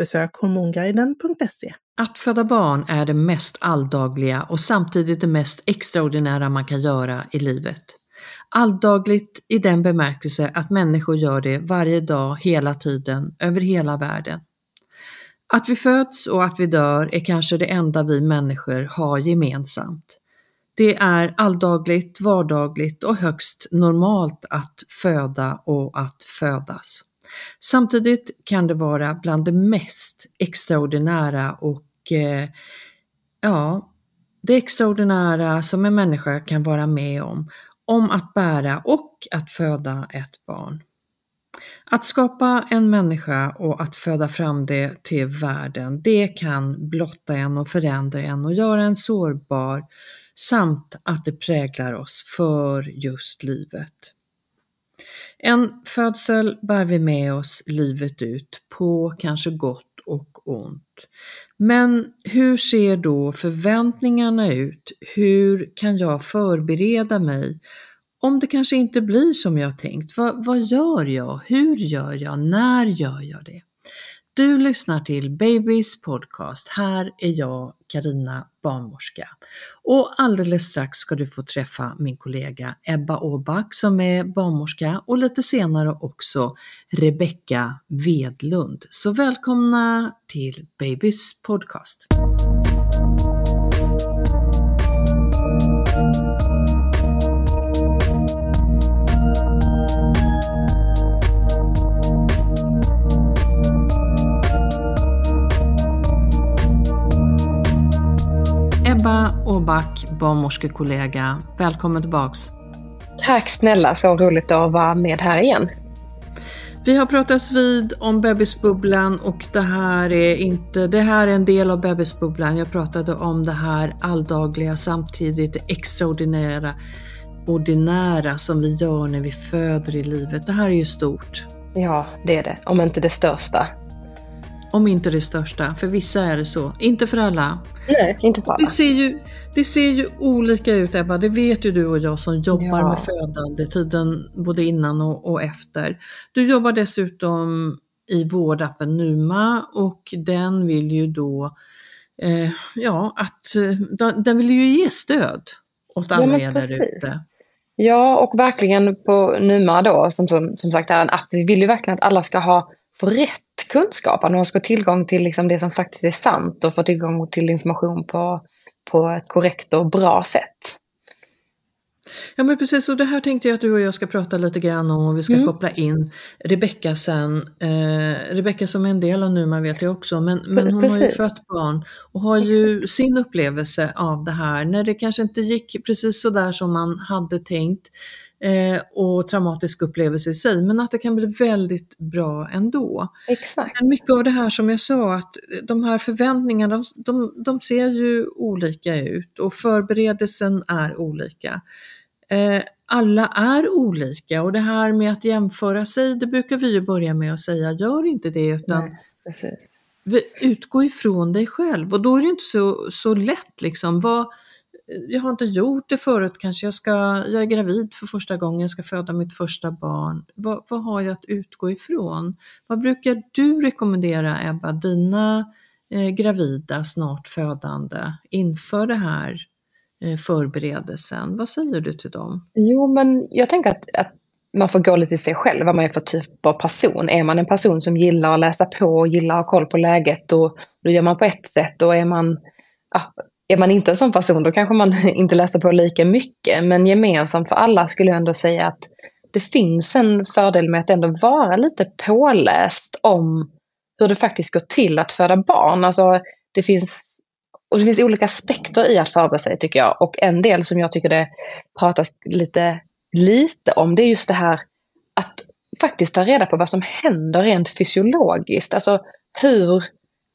Besök hormonguiden.se. Att föda barn är det mest alldagliga och samtidigt det mest extraordinära man kan göra i livet. Alldagligt i den bemärkelse att människor gör det varje dag, hela tiden, över hela världen. Att vi föds och att vi dör är kanske det enda vi människor har gemensamt. Det är alldagligt, vardagligt och högst normalt att föda och att födas. Samtidigt kan det vara bland det mest extraordinära och eh, ja, det extraordinära som en människa kan vara med om, om att bära och att föda ett barn. Att skapa en människa och att föda fram det till världen, det kan blotta en och förändra en och göra en sårbar samt att det präglar oss för just livet. En födsel bär vi med oss livet ut på kanske gott och ont. Men hur ser då förväntningarna ut? Hur kan jag förbereda mig? Om det kanske inte blir som jag tänkt, vad, vad gör jag? Hur gör jag? När gör jag det? Du lyssnar till Babys podcast. Här är jag, Karina barnmorska. Och alldeles strax ska du få träffa min kollega Ebba Åback som är barnmorska och lite senare också Rebecka Vedlund. Så välkomna till Babys podcast. Åback, barnmorskekollega. Välkommen tillbaks. Tack snälla, så roligt att vara med här igen. Vi har pratats vid om bebisbubblan och det här är inte, det här är en del av bebisbubblan. Jag pratade om det här alldagliga samtidigt det extraordinära, ordinära som vi gör när vi föder i livet. Det här är ju stort. Ja, det är det, om inte det största. Om inte det största, för vissa är det så. Inte för alla. Nej, inte för alla. Det ser ju, det ser ju olika ut Ebba, det vet ju du och jag som jobbar Ja. med födande tiden både innan och, och efter. Du jobbar dessutom i vårdappen Numa och den vill ju då, eh, ja, att eh, den, vill ju ge stöd åt Ja, alla men er där ute. Ja, och verkligen på Numa då, som, som, som sagt är en app, vi vill ju verkligen att alla ska ha, få rätt kunskap, att man ska ha tillgång till liksom det som faktiskt är sant och få tillgång till information på, på ett korrekt och bra sätt. Ja men precis, och det här tänkte jag att du och jag ska prata lite grann om och vi ska Mm. koppla in Rebecka sen. Eh, Rebecka som är en del av Numa vet jag också, men, men hon har ju Precis. fött barn och har ju sin upplevelse av det här när det kanske inte gick precis så där som man hade tänkt. Eh, och traumatisk upplevelse i sig, men att det kan bli väldigt bra ändå. Exakt. Men mycket av det här som jag sa, att de här förväntningarna, de, de, de ser ju olika ut och förberedelsen är olika. Eh, alla är olika och det här med att jämföra sig, det brukar vi ju börja med att säga, gör inte det utan Nej, precis. utgå ifrån dig själv och då är det inte så, så lätt liksom. Vad, jag har inte gjort det förut kanske, jag, ska, jag är gravid för första gången, jag ska föda mitt första barn. Vad, vad har jag att utgå ifrån? Vad brukar du rekommendera Ebba, dina eh, gravida, snart födande, inför det här eh, förberedelsen? Vad säger du till dem? Jo, men jag tänker att, att man får gå lite i sig själv, vad man är för typ av person. Är man en person som gillar att läsa på gillar att ha koll på läget, då, då gör man på ett sätt. Och är man, ja, är man inte en sån person, då kanske man inte läser på lika mycket. Men gemensamt för alla skulle jag ändå säga att det finns en fördel med att ändå vara lite påläst om hur det faktiskt går till att föda barn. Alltså, det finns och det finns olika aspekter i att förbereda sig tycker jag. Och en del som jag tycker det pratas lite, lite om det är just det här att faktiskt ta reda på vad som händer rent fysiologiskt. Alltså hur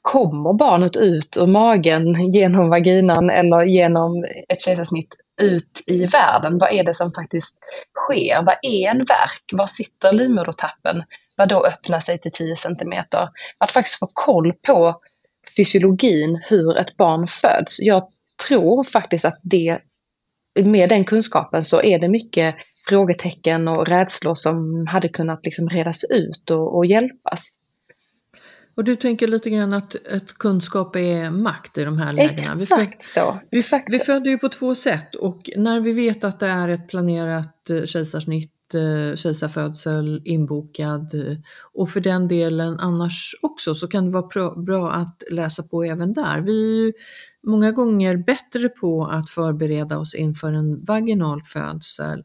kommer barnet ut ur magen genom vaginan eller genom ett kejsarsnitt ut i världen? Vad är det som faktiskt sker? Vad är en verk? Var sitter livmodertappen? Vad då öppnar sig till 10 centimeter? Att faktiskt få koll på fysiologin, hur ett barn föds. Jag tror faktiskt att det, med den kunskapen så är det mycket frågetecken och rädslor som hade kunnat liksom redas ut och, och hjälpas. Och du tänker lite grann att, att kunskap är makt i de här lägena? Exakt så. Vi, Exakt vi föder ju på två sätt och när vi vet att det är ett planerat eh, kejsarsnitt eh, kejsarfödsel inbokad eh, och för den delen annars också så kan det vara bra att läsa på även där. Vi är ju många gånger bättre på att förbereda oss inför en vaginal födsel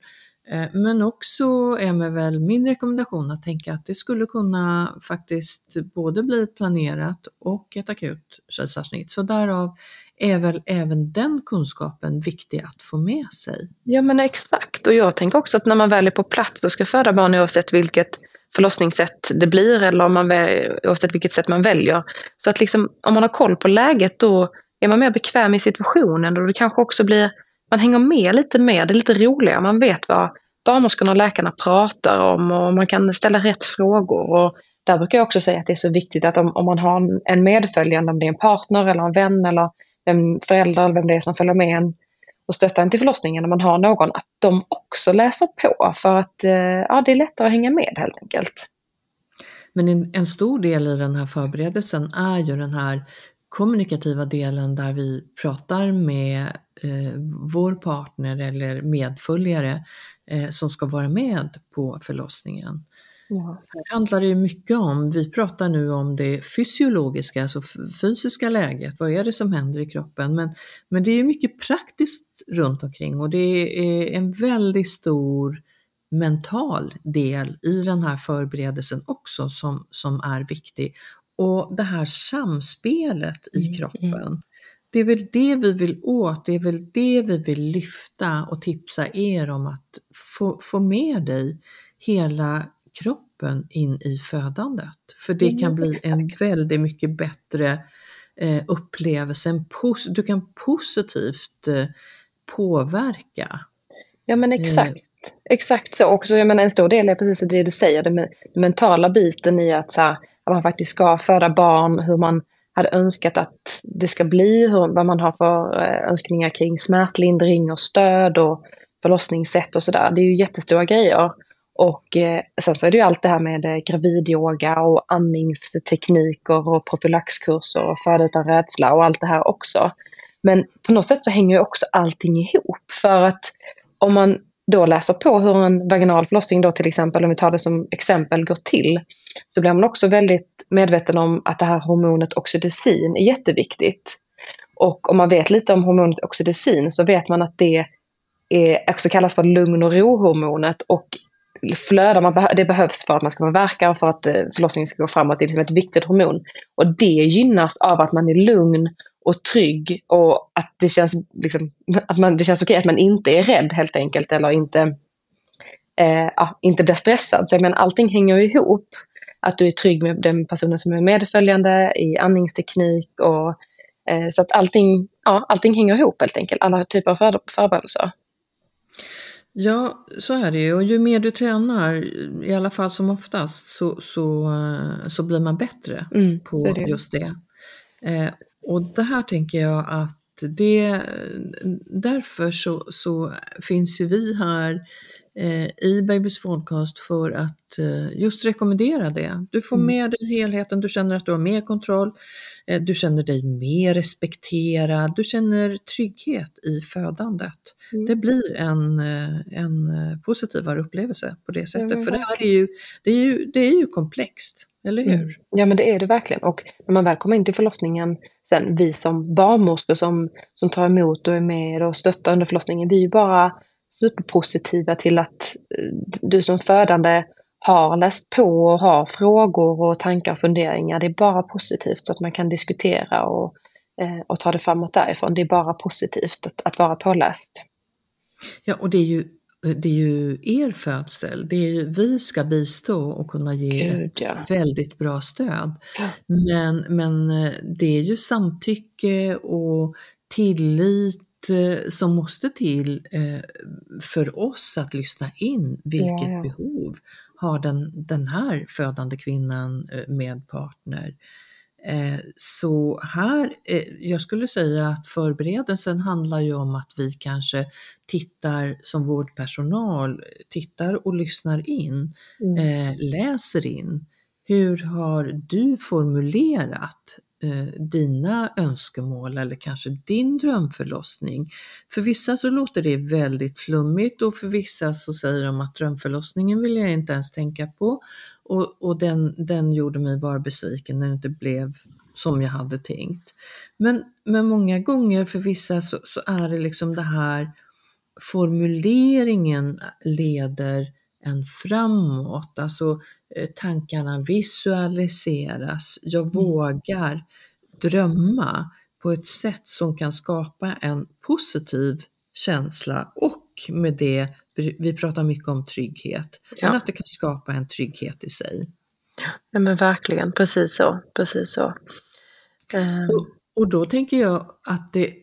Eh, men också är väl min rekommendation att tänka att det skulle kunna faktiskt både bli ett planerat och ett akut kejsarsnitt. Så därav är väl även den kunskapen viktig att få med sig. Ja men exakt och jag tänker också att när man väl är på plats och ska föda barn oavsett vilket förlossningssätt det blir eller om man väl, oavsett vilket sätt man väljer. Så att liksom, om man har koll på läget då är man mer bekväm i situationen och det kanske också blir man hänger med lite mer, det är lite roligare, man vet vad barnmorskorna och läkarna pratar om och man kan ställa rätt frågor. Och där brukar jag också säga att det är så viktigt att om, om man har en medföljande, om det är en partner eller en vän eller en förälder eller vem det är som följer med en och stöttar en till förlossningen, när man har någon, att de också läser på för att eh, ja, det är lättare att hänga med helt enkelt. Men en, en stor del i den här förberedelsen är ju den här kommunikativa delen där vi pratar med eh, vår partner eller medföljare eh, som ska vara med på förlossningen. Ja. Här handlar det mycket om, vi pratar nu om det fysiologiska, alltså fysiska läget, vad är det som händer i kroppen? Men, men det är mycket praktiskt runt omkring och det är en väldigt stor mental del i den här förberedelsen också som, som är viktig. Och det här samspelet i mm, kroppen. Mm. Det är väl det vi vill åt, det är väl det vi vill lyfta och tipsa er om att få, få med dig hela kroppen in i födandet. För det kan bli en väldigt mycket bättre eh, upplevelse, du kan positivt eh, påverka. Ja men exakt. Eh. Exakt så också. Jag menar en stor del är precis det du säger, den mentala biten i att, så här, att man faktiskt ska föda barn, hur man hade önskat att det ska bli, hur, vad man har för eh, önskningar kring smärtlindring och stöd och förlossningssätt och sådär. Det är ju jättestora grejer. Och eh, sen så är det ju allt det här med eh, gravidyoga och andningstekniker och profylaxkurser och föda utan rädsla och allt det här också. Men på något sätt så hänger ju också allting ihop för att om man då läser på hur en vaginal förlossning då till exempel, om vi tar det som exempel, går till, så blir man också väldigt medveten om att det här hormonet oxytocin är jätteviktigt. Och om man vet lite om hormonet oxytocin så vet man att det är, också kallas för lugn och ro-hormonet och flödar man, det behövs för att man ska vara verka och för att eh, förlossningen ska gå framåt. Det är liksom ett viktigt hormon. Och det gynnas av att man är lugn och trygg och att det känns, liksom, att man, det känns okej att man inte är rädd helt enkelt eller inte eh, ja, inte blir stressad. Så jag menar, allting hänger ihop. Att du är trygg med den personen som är medföljande i andningsteknik och eh, så att allting, ja, allting hänger ihop helt enkelt, alla typer av för, förberedelser. Ja, så är det ju. Och ju mer du tränar, i alla fall som oftast, så, så, eh, så blir man bättre Mm, på det ju. just det. Eh, och det här tänker jag att det, därför så, så finns ju vi här i Babys podcast för att eh, just rekommendera det. Du får Mm. med dig helheten, du känner att du har mer kontroll, eh, du känner dig mer respekterad, du känner trygghet i födandet. Mm. Det blir en, eh, en eh, positivare upplevelse på det sättet. men För det här är ju, det är ju, det är ju komplext, eller hur? Mm. Ja men det är det verkligen. Och när man väl kommer in till förlossningen, sen vi som barnmorskor som, som tar emot och är med och stöttar under förlossningen, vi är ju bara superpositiva till att eh, du som födande har läst på och har frågor och tankar och funderingar. Det är bara positivt så att man kan diskutera och, eh, och ta det framåt därifrån. Det är bara positivt att, att vara påläst. Ja, och det är ju det är ju er födsel, det är ju, vi ska bistå och kunna ge Gud, ett ja. väldigt bra stöd. Ja. Men, men eh, det är ju samtycke och tillit som måste till eh, för oss att lyssna in vilket Ja, ja. behov har den, den här födande kvinnan eh, med partner. Eh, Så här, eh, jag skulle säga att förberedelsen handlar ju om att vi kanske tittar som vårdpersonal, tittar och lyssnar in, Mm. eh, läser in. Hur har du formulerat eh, dina önskemål eller kanske din drömförlossning? För vissa så låter det väldigt flummigt och för vissa så säger de att drömförlossningen vill jag inte ens tänka på och, och den, den gjorde mig bara besviken när det inte blev som jag hade tänkt. Men, men många gånger för vissa så, så är det liksom det här formuleringen leder en framåt, alltså eh, tankarna visualiseras, jag vågar drömma på ett sätt som kan skapa en positiv känsla och med det, vi pratar mycket om trygghet, men Ja. att det kan skapa en trygghet i sig. ja men verkligen, precis så. Precis så. Ehm, Och, och då tänker jag att det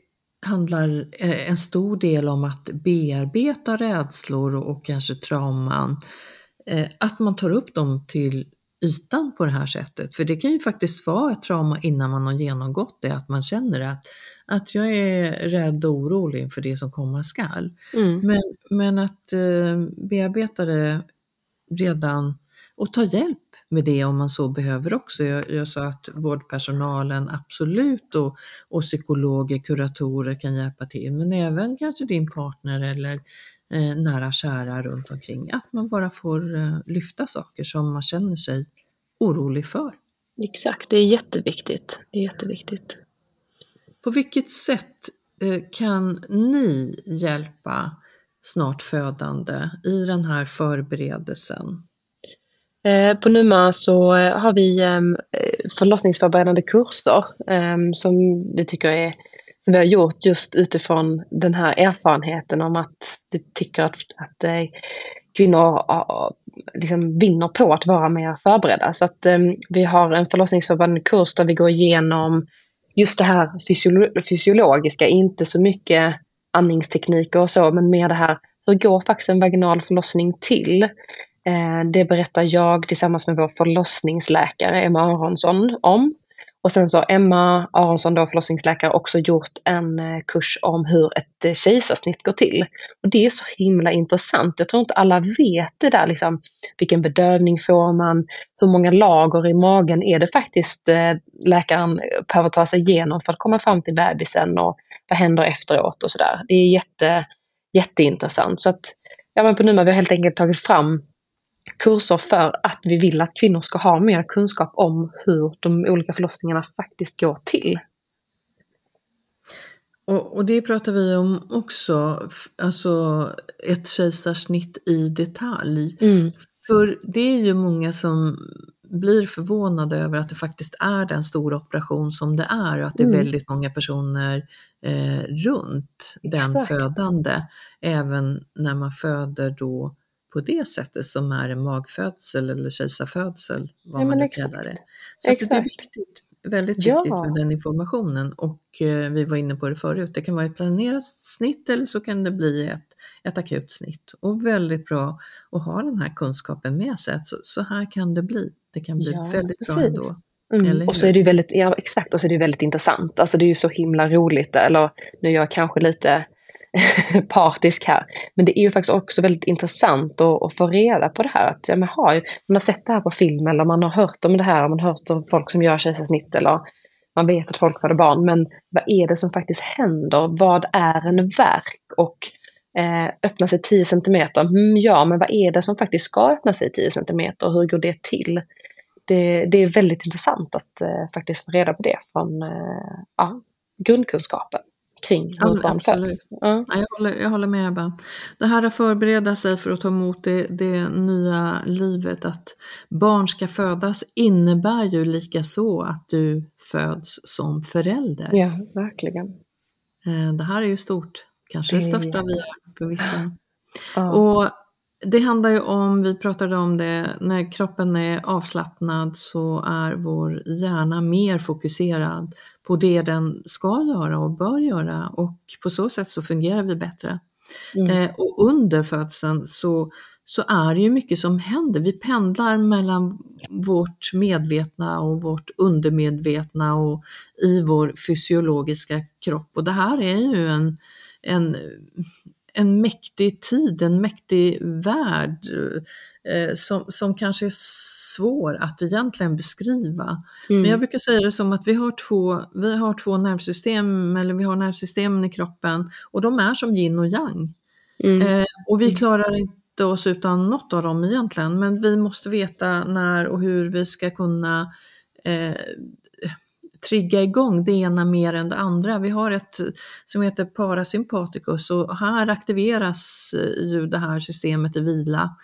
handlar eh, en stor del om att bearbeta rädslor och, kanske trauman. Eh, att man tar upp dem till ytan på det här sättet. För det kan ju faktiskt vara ett trauma innan man har genomgått det, att man känner att, att jag är rädd och orolig inför det som komma skall. mm. Men, men att eh, bearbeta det redan och ta hjälp med det om man så behöver också. Jag, jag sa att vårdpersonalen absolut och, och psykologer, kuratorer kan hjälpa till, men även kanske din partner eller eh, nära kära runt omkring. Att man bara får eh, lyfta saker som man känner sig orolig för. Exakt, det är jätteviktigt. Det är jätteviktigt. På vilket sätt eh, kan ni hjälpa snart födande i den här förberedelsen? Eh, på Numa så eh, har vi ehm, eh, förlossningsförberedande kurser ehm, som vi tycker är som vi har gjort just utifrån den här erfarenheten om att vi tycker att, att kvinnor liksom vinner på att vara mer förberedda. Så att ehm, vi har en förlossningsförberedande kurs där vi går igenom just det här fysiolo- fysiologiska, inte så mycket andningstekniker och så, men mer det här, hur går faktiskt en vaginal förlossning till? Eh, det berättar jag tillsammans med vår förlossningsläkare Emma Aronsson om. Och sen så har Emma Aronsson, då förlossningsläkare, också gjort en eh, kurs om hur ett eh, kejsarsnitt går till. Och det är så himla intressant. Jag tror inte alla vet det där liksom. Vilken bedövning får man? Hur många lager i magen är det faktiskt läkaren behöver ta sig igenom för att komma fram till bebisen och vad händer efteråt och sådär. Det är jätte, jätteintressant. Så att, ja men på Numa har helt enkelt tagit fram kurser för att vi vill att kvinnor ska ha mer kunskap om hur de olika förlossningarna faktiskt går till. Och, och det pratar vi om också, alltså ett kejsarsnitt i detalj. För det är ju många som blir förvånade över att det faktiskt är den stora operation som det är och att det är Mm. väldigt många personer eh, runt den Exakt. födande. Även när man föder då på det sättet som är en magfödsel eller kejsarfödsel, vad Ja, man nu kallar det. Så det är viktigt, väldigt Ja. viktigt med den informationen och eh, vi var inne på det förut, det kan vara ett planerat snitt eller så kan det bli ett, ett akut snitt och väldigt bra att ha den här kunskapen med sig, så, så här kan det bli. Det kan bli Ja, väldigt bra precis. ändå. Mm. Och så är det väldigt, ja exakt, och så är det väldigt intressant. Alltså det är ju så himla roligt, eller nu är jag kanske lite partisk här, men det är ju faktiskt också väldigt intressant att, att få reda på det här. Att, ja, men har man har sett det här på film eller man har hört om det här, man har hört om folk som gör kejsarsnitt eller man vet att folk föder barn, men vad är det som faktiskt händer? Vad är en verk? Och eh, öppna sig 10 centimeter, mm, ja men vad är det som faktiskt ska öppna sig 10 centimeter? Hur går det till? det, det är väldigt intressant att eh, faktiskt få reda på det från eh, ja, grundkunskapen kring Ja, hur barn absolut. föds. Ja. Ja, jag, håller, jag håller med Ebba. Det här att förbereda sig för att ta emot det, det nya livet, att barn ska födas, innebär ju lika så att du föds som förälder. ja, verkligen. Eh, Det här är ju stort, kanske det största vi gör för vissa. Och det handlar ju om, vi pratade om det, när kroppen är avslappnad så är vår hjärna mer fokuserad på det den ska göra och bör göra och på så sätt så fungerar vi bättre. Mm. Eh, och under födseln så, så är det ju mycket som händer. Vi pendlar mellan vårt medvetna och vårt undermedvetna och i vår fysiologiska kropp. Och det här är ju en, en, en mäktig tid, en mäktig värld eh, som, som kanske är svår att egentligen beskriva. Mm. Men jag brukar säga det som att vi har två, vi har två nervsystem, eller vi har nervsystemen i kroppen och de är som yin och yang. Mm. Eh, och vi klarar inte oss utan något av dem egentligen, men vi måste veta när och hur vi ska kunna eh, trigga igång det ena mer än det andra. Vi har ett som heter parasympaticus och här aktiveras eh, ju det här systemet i vila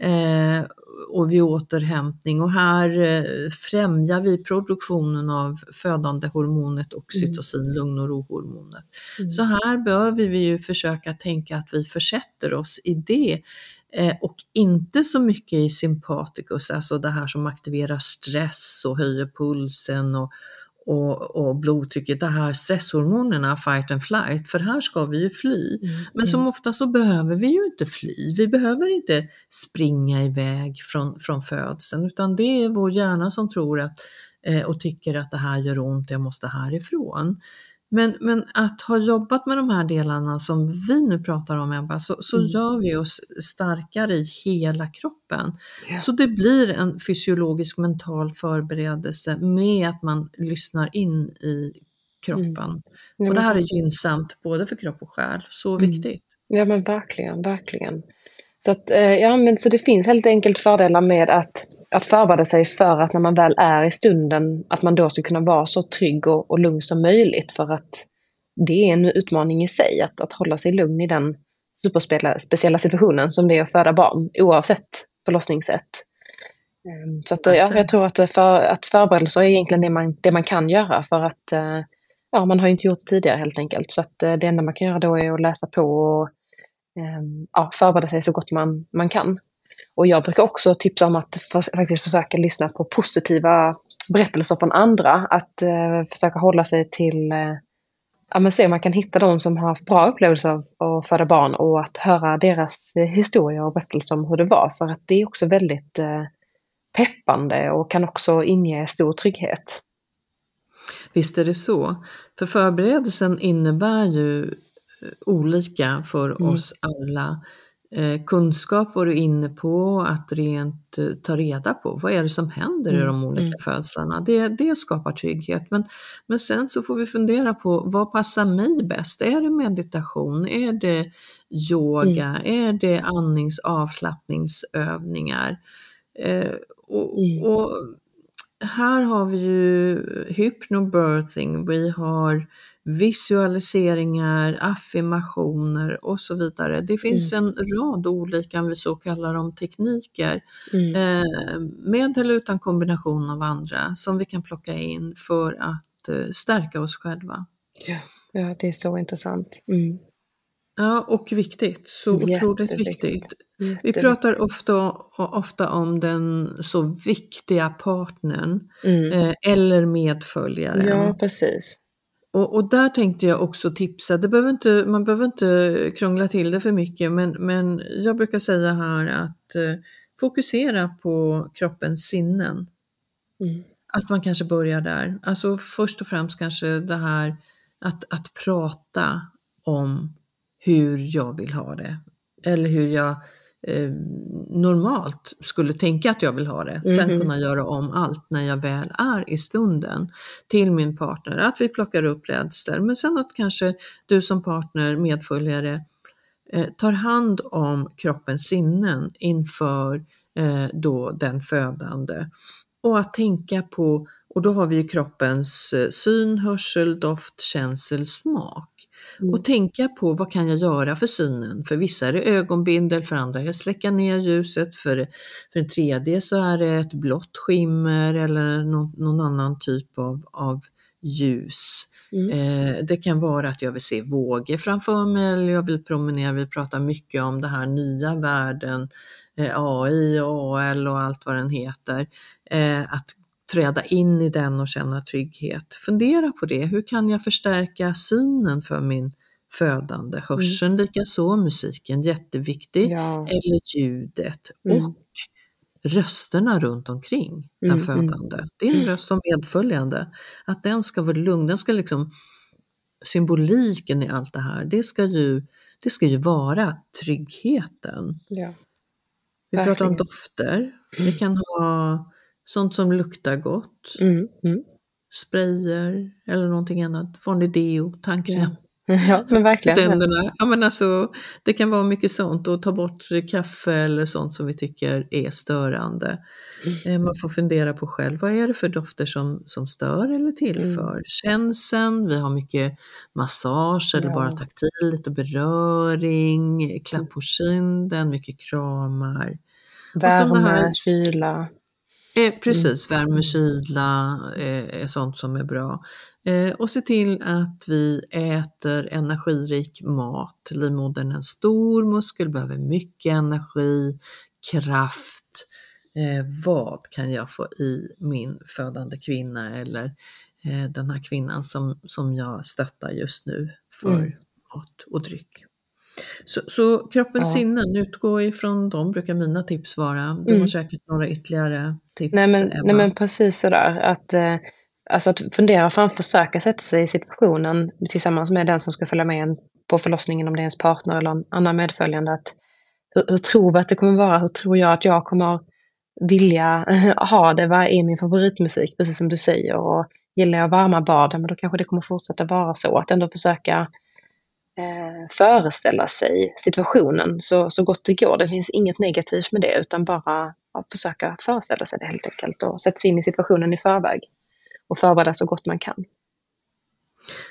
eh, och vid återhämtning och här eh, främjar vi produktionen av födande hormonet oxytocin, lugn och rohormonet. Mm. Så här bör vi ju försöka tänka att vi försätter oss i det eh, och inte så mycket i sympaticus, alltså det här som aktiverar stress och höjer pulsen och, och, och blodtrycket, det här stresshormonerna, fight and flight, för här ska vi ju fly. Mm. Men som ofta så behöver vi ju inte fly, vi behöver inte springa iväg från, från födseln, utan det är vår hjärna som tror att, eh, och tycker att det här gör ont, jag måste härifrån. Men, men att ha jobbat med de här delarna som vi nu pratar om Ebba, så, så Mm. gör vi oss starkare i hela kroppen. Ja. Så det blir en fysiologisk mental förberedelse med att man lyssnar in i kroppen. Ja, Och det här är gynnsamt både för kropp och själ, så Mm. viktigt. Ja men verkligen, verkligen. Så, att, eh, ja, men, så det finns helt enkelt fördelar med att, att förbereda sig för att när man väl är i stunden, att man då ska kunna vara så trygg och, och lugn som möjligt. För att det är en utmaning i sig att, att hålla sig lugn i den superspeciella situationen som det är att föda barn, oavsett förlossningssätt. Ehm, så att, ja, jag tror att, för, att förberedelser är egentligen det man, det man kan göra för att eh, ja, man har ju inte gjort det tidigare helt enkelt. Så att eh, det enda man kan göra då är att läsa på och ehm, ja, förbereda sig så gott man, man kan. Och jag brukar också tipsa om att för, faktiskt försöka lyssna på positiva berättelser från andra. Att eh, försöka hålla sig till, eh, ja men se om man kan hitta de som har haft bra upplevelser av att föda barn och att höra deras eh, historier och berättelser om hur det var. För att det är också väldigt eh, peppande och kan också inge stor trygghet. Visst är det så. För förberedelsen innebär ju eh, olika för Mm. oss alla. Eh, kunskap var du inne på, att rent eh, ta reda på vad är det som händer i Mm, de olika mm. födslarna. Det, det skapar trygghet. Men, men sen så får vi fundera på vad passar mig bäst? Är det meditation? Är det yoga? Är det andnings avslappningsövningar? Eh, och, Mm. och här har vi ju hypnobirthing, vi har visualiseringar, affirmationer och så vidare. Det finns en rad olika, så kallar dem, tekniker Mm. eh, med eller utan kombination av andra som vi kan plocka in för att eh, stärka oss själva. Ja, ja, det är så intressant. Mm. Ja, och viktigt. Så otroligt viktigt. Vi pratar ofta, ofta om den så viktiga partnern mm. eh, eller medföljaren. Ja, precis. Och, och, där tänkte jag också tipsa, det behöver inte, man behöver inte krångla till det för mycket, men, men jag brukar säga här att eh, fokusera på kroppens sinnen. Mm. Att man kanske börjar där. Alltså först och främst kanske det här att, att prata om hur jag vill ha det. Eller hur jag eh, normalt skulle tänka att jag vill ha det. Mm -hmm. Sen mhm. kunna göra om allt när jag väl är i stunden till min partner. Att vi plockar upp rädslor. Men sen att kanske du som partner, medföljare, eh, tar hand om kroppens sinnen inför eh, då den födande. Och att tänka på, och då har vi ju kroppens eh, syn, hörsel, doft, känsel, smak. Mm. Och tänka på vad kan jag göra för synen? För vissa är det ögonbindel, för andra är det släcka ner ljuset, för, för en tredje så är det ett blått skimmer eller någon, någon annan typ av, av ljus. Mm. Eh, det kan vara att jag vill se vågor framför mig eller jag vill promenera, vi pratar mycket om det här nya världen, eh, AI och AL och allt vad den heter. Eh, att träda in i den och känna trygghet. Fundera på det, hur kan jag förstärka synen för min födande? Hörseln mm. likaså, musiken jätteviktig, ja. eller ljudet mm. och rösterna runt omkring den mm, mm. födande. Din mm. röst som medföljande, att den ska vara lugn, den ska liksom symboliken i allt det här, det ska ju, det ska ju vara tryggheten. Ja. Vi pratar om dofter, vi kan ha Sånt som luktar gott. Mm, mm. Sprayer eller någonting annat. Vanlig deo, tandkräm. Ja. Ja, men verkligen. Tänderna. Ja, men alltså, det kan vara mycket sånt och ta bort kaffe eller sånt som vi tycker är störande. Mm. Eh, man får fundera på själv, vad är det för dofter som, som stör eller tillför? Mm. Känseln, vi har mycket massage eller ja. bara taktil, lite beröring, klapp på kinden, mycket kramar. Värme, här, kyla. Eh, precis, mm. värme, kyla eh, är sånt som är bra. Eh, och se till att vi äter energirik mat. Livmodern är en stor muskel, behöver mycket energi, kraft. Eh, vad kan jag få i min födande kvinna eller eh, den här kvinnan som, som jag stöttar just nu för mm. mat och dryck. Så, så kroppens ja. sinnen, utgå ifrån dem brukar mina tips vara. Du mm. har säkert några ytterligare tips. Nej men, nej, men precis sådär. Att, eh, alltså att fundera fram, försöka sätta sig i situationen tillsammans med den som ska följa med en på förlossningen, om det är ens partner eller en annan medföljande. Att, hur, hur tror vi att det kommer vara? Hur tror jag att jag kommer vilja ha det? Vad är min favoritmusik? Precis som du säger. Och gillar jag varma bad, men då kanske det kommer fortsätta vara så. Att ändå försöka eh, föreställa sig situationen så, så gott det går. Det finns inget negativt med det utan bara ja, försöka föreställa sig det helt enkelt och sätta sig in i situationen i förväg och förbereda så gott man kan.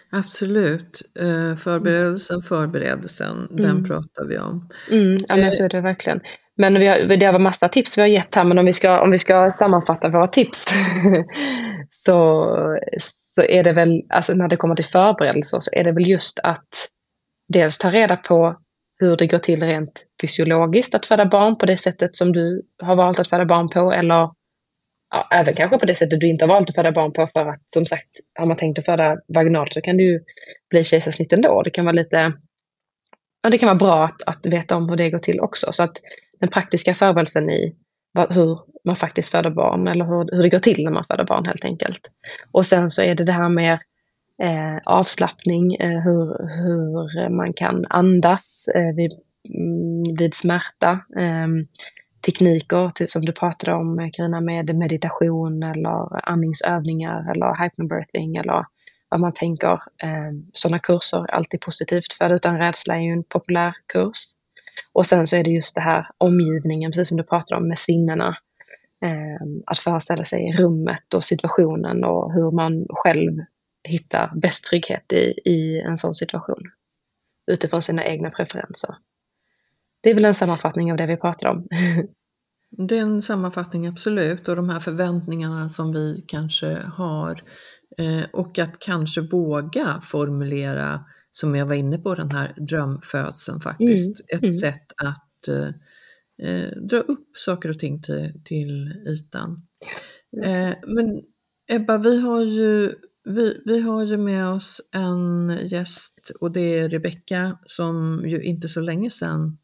Absolut. Eh, förberedelsen, förberedelsen, mm. den pratar vi om. Mm, ja, men så är det verkligen. Men vi har, det var massa tips vi har gett här, men om vi ska, om vi ska sammanfatta våra tips så, så är det väl, alltså när det kommer till förberedelser, så är det väl just att dels ta reda på hur det går till rent fysiologiskt att föda barn på det sättet som du har valt att föda barn på eller ja, även kanske på det sättet du inte har valt att föda barn på för att som sagt har man tänkt att föda vaginalt så kan det ju bli kejsarsnitt ändå. Det kan vara lite ja, det kan vara bra att, att veta om hur det går till också så att den praktiska förberedelsen i hur man faktiskt föder barn eller hur, hur det går till när man föder barn helt enkelt. Och sen så är det det här med eh, avslappning, eh, hur, hur man kan andas eh, vid, mm, vid smärta. Ehm, tekniker till, som du pratade om eh, Carina med meditation eller andningsövningar eller hypnobirthing eller vad man tänker. Ehm, sådana kurser är alltid positivt. Föda utan rädsla är ju en populär kurs. Och sen så är det just det här omgivningen, precis som du pratade om med sinnena. Ehm, att föreställa sig rummet och situationen och hur man själv hitta bäst trygghet i, i en sån situation. Utifrån sina egna preferenser. Det är väl en sammanfattning av det vi pratar om. Det är en sammanfattning absolut och de här förväntningarna som vi kanske har eh, och att kanske våga formulera som jag var inne på, den här drömfödseln faktiskt. Mm, Ett mm. sätt att eh, eh, dra upp saker och ting till, till ytan. Eh, men Ebba, vi har, ju, vi, vi har ju med oss en gäst och det är Rebecka som ju inte så länge sedan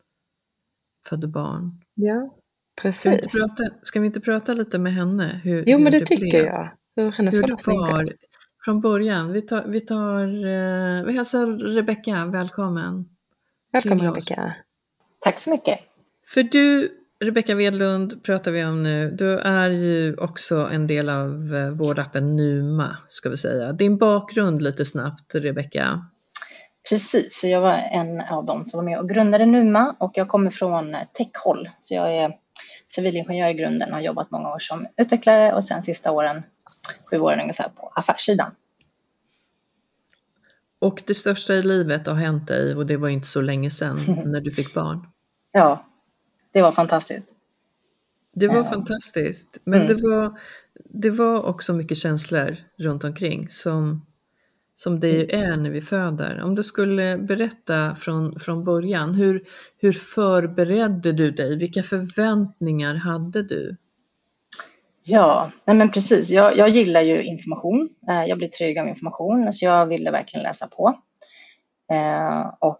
födde barn. Ja, Ska vi, inte precis. prata, ska vi inte prata lite med henne? Hur, Jo, hur men det tycker blev? jag. Hur hennes Hur det var från början. Vi tar, vi tar, eh, vi hälsar Rebecka välkommen. Välkommen. Rebecka. Tack så mycket. För du, Rebecka Wedlund pratar vi om nu, du är ju också en del av eh, vårdappen Numa, ska vi säga. Din bakgrund lite snabbt, Rebecka. Precis, så jag var en av dem som var med och grundade Numa och jag kommer från techhåll. Så jag är civilingenjör i grunden och har jobbat många år som utvecklare och sen sista åren, sju åren ungefär, på affärssidan. Och det största i livet har hänt dig och det var inte så länge sedan när du fick barn. Ja, det var fantastiskt. Det var Ja. fantastiskt, men Mm. det, var, det var också mycket känslor runt omkring som, som det ju är när vi föder. Om du skulle berätta från, från början, hur, hur förberedde du dig? Vilka förväntningar hade du? Ja, nej men precis. Jag, jag gillar ju information. Eh, Jag blir trygg av information, så jag ville verkligen läsa på. Eh, Och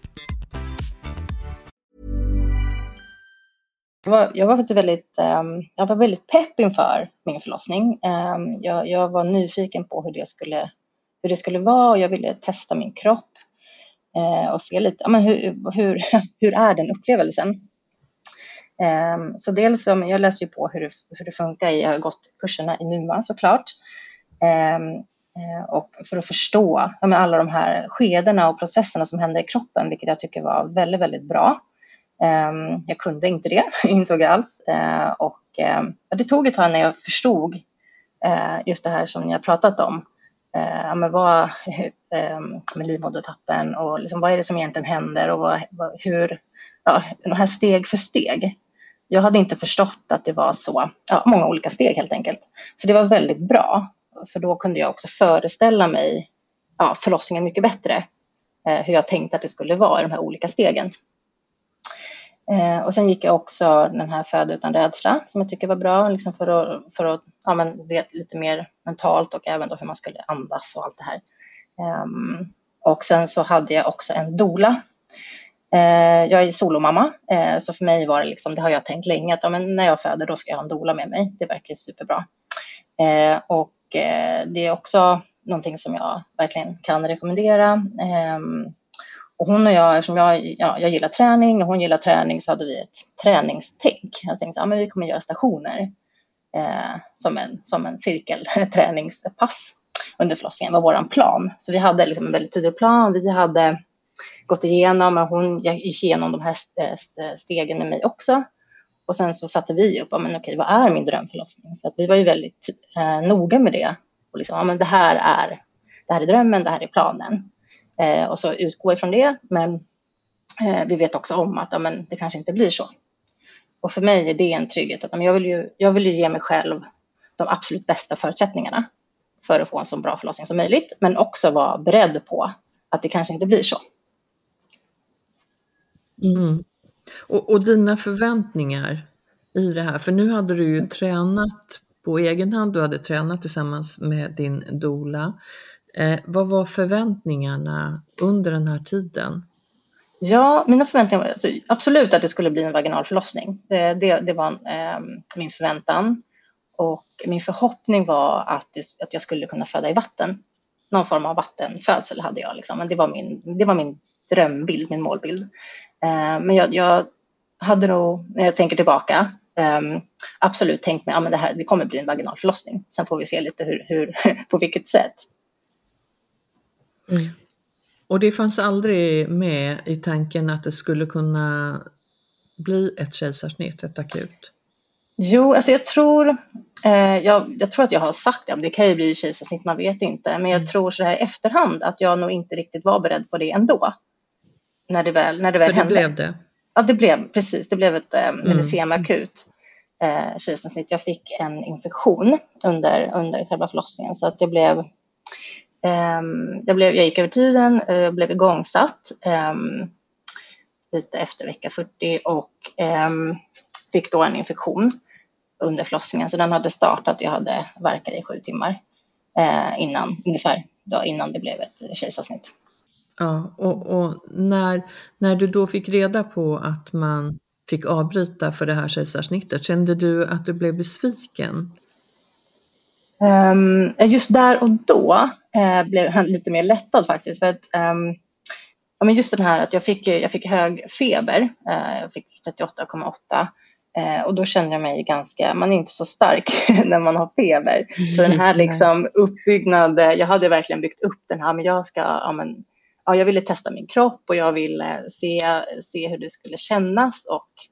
Jag var, jag var faktiskt väldigt, ehm, jag var väldigt pepp inför min förlossning. Ehm, jag, jag var nyfiken på hur det skulle, hur det skulle vara och jag ville testa min kropp eh, och se lite, men hur, hur, hur är den upplevelsen? Ehm, så dels, så- jag läser ju på hur det, hur det funkar, jag har gått kurserna i NUMA såklart. Ehm, eh, och för att förstå alla de här skedena och processerna som händer i kroppen, vilket jag tycker var väldigt, väldigt bra. Ehm, jag kunde inte det, insåg jag alls. Ehm, och ehm, det tog ett tag när jag förstod eh, just det här som ni har pratat om. Eh, ja, Men vad, med livmodertappen och liksom, vad är det som egentligen händer och vad, hur, ja, de här steg för steg. Jag hade inte förstått att det var så, ja, många olika steg helt enkelt. Så det var väldigt bra, för då kunde jag också föreställa mig ja, förlossningen mycket bättre. Eh, hur jag tänkte att det skulle vara i de här olika stegen. Eh, och sen gick jag också den här Föda utan rädsla som jag tycker var bra liksom för att, för att ja, men, lite mer mentalt och även då hur man skulle andas och allt det här. Eh, och sen så hade jag också en dola. Eh, jag är solomamma, eh, så för mig var det liksom, det har jag tänkt länge, att ja, men när jag föder då ska jag ha en dola med mig. Det verkar superbra. Eh, och eh, det är också någonting som jag verkligen kan rekommendera. Ehm, och hon och jag, eftersom jag, ja, jag gillar träning och hon gillar träning så hade vi ett träningstänk. Jag tänkte att ja, men vi kommer göra stationer eh, som en, som en cirkelträningspass under förlossningen var vår plan. Så vi hade liksom en väldigt tydlig plan. Vi hade gått igenom och hon gick igenom de här st- eh, st- stegen med mig också. Och sen så satte vi upp, ja, men okej, vad är min drömförlossning? Så att vi var ju väldigt eh, noga med det. Och liksom, ja, men det här är det här är drömmen, det här är planen. Eh, och så utgå ifrån det, men eh, vi vet också om att ja, men det kanske inte blir så. Och för mig är det en trygghet. Att, ja, men jag, vill ju, jag vill ju ge mig själv de absolut bästa förutsättningarna för att få en så bra förlossning som möjligt, men också vara beredd på att det kanske inte blir så. Mm. mm. Och, och dina förväntningar i det här, för nu hade du ju tränat på egen hand, du hade tränat tillsammans med din dola. Eh, vad var förväntningarna under den här tiden? Ja, mina förväntningar var alltså, absolut att det skulle bli en vaginal förlossning. Det, det, det var eh, min förväntan. Och min förhoppning var att, det, att jag skulle kunna föda i vatten. Någon form av vattenfödsel hade jag. Liksom. Men det var min, det var min drömbild, min målbild. Eh, men jag, jag, hade nog, när jag tänker tillbaka, eh, absolut tänkt mig att ja, det, här, det kommer bli en vaginal förlossning. Sen får vi se lite hur, hur på vilket sätt. Mm. Och det fanns aldrig med i tanken att det skulle kunna bli ett kejsarsnitt, ett akut? Jo, alltså jag tror, eh, jag, jag, tror att jag har sagt det, det kan ju bli kejsarsnitt, man vet inte. Men jag mm. tror så här i efterhand att jag nog inte riktigt var beredd på det ändå. När det väl, när det väl För hände. det blev det? Ja, det blev precis, det blev ett eh, mm. semiakut eh, kejsarsnitt. Jag fick en infektion under, under själva förlossningen så att jag blev jag, blev, jag gick över tiden, jag eh, blev igångsatt eh, lite efter vecka 40 och ehm, fick då en infektion under förlossningen. Så den hade startat och jag hade verkat i sju timmar eh, innan, ungefär då, innan det blev ett kejsarsnitt. Ja, och, och, när, när du då fick reda på att man fick avbryta för det här kejsarsnittet, kände du att du blev besviken? Um, just där och då uh, blev jag lite mer lättad faktiskt. För att, ja, men just den här att jag fick, jag fick hög feber, uh, jag fick 38,8 Eh, och då kände jag mig ganska, man är inte så stark när man har feber. Så den här liksom uppbyggnaden, jag hade verkligen byggt upp den här, men jag ska, ja, men, ja, jag ville testa min kropp och jag ville se, se hur det skulle kännas och eh,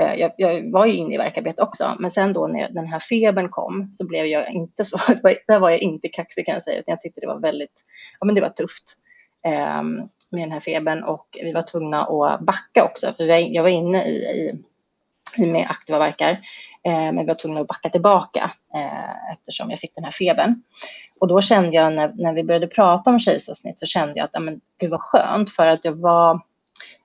Eh, jag, jag, var ju inne i verkarbete också, men sen då när den här febern kom så blev jag inte så, där var jag inte kaxig kan jag säga, utan jag tyckte det var väldigt, ja men det var tufft eh, med den här febern och vi var tvungna att backa också, för jag var inne i, i med aktiva verkar. Eh, men vi var tvungna att backa tillbaka eh, eftersom jag fick den här febern. Och då kände jag när, när vi började prata om kejsarsnitt så kände jag att ja, men, gud vad skönt för att jag var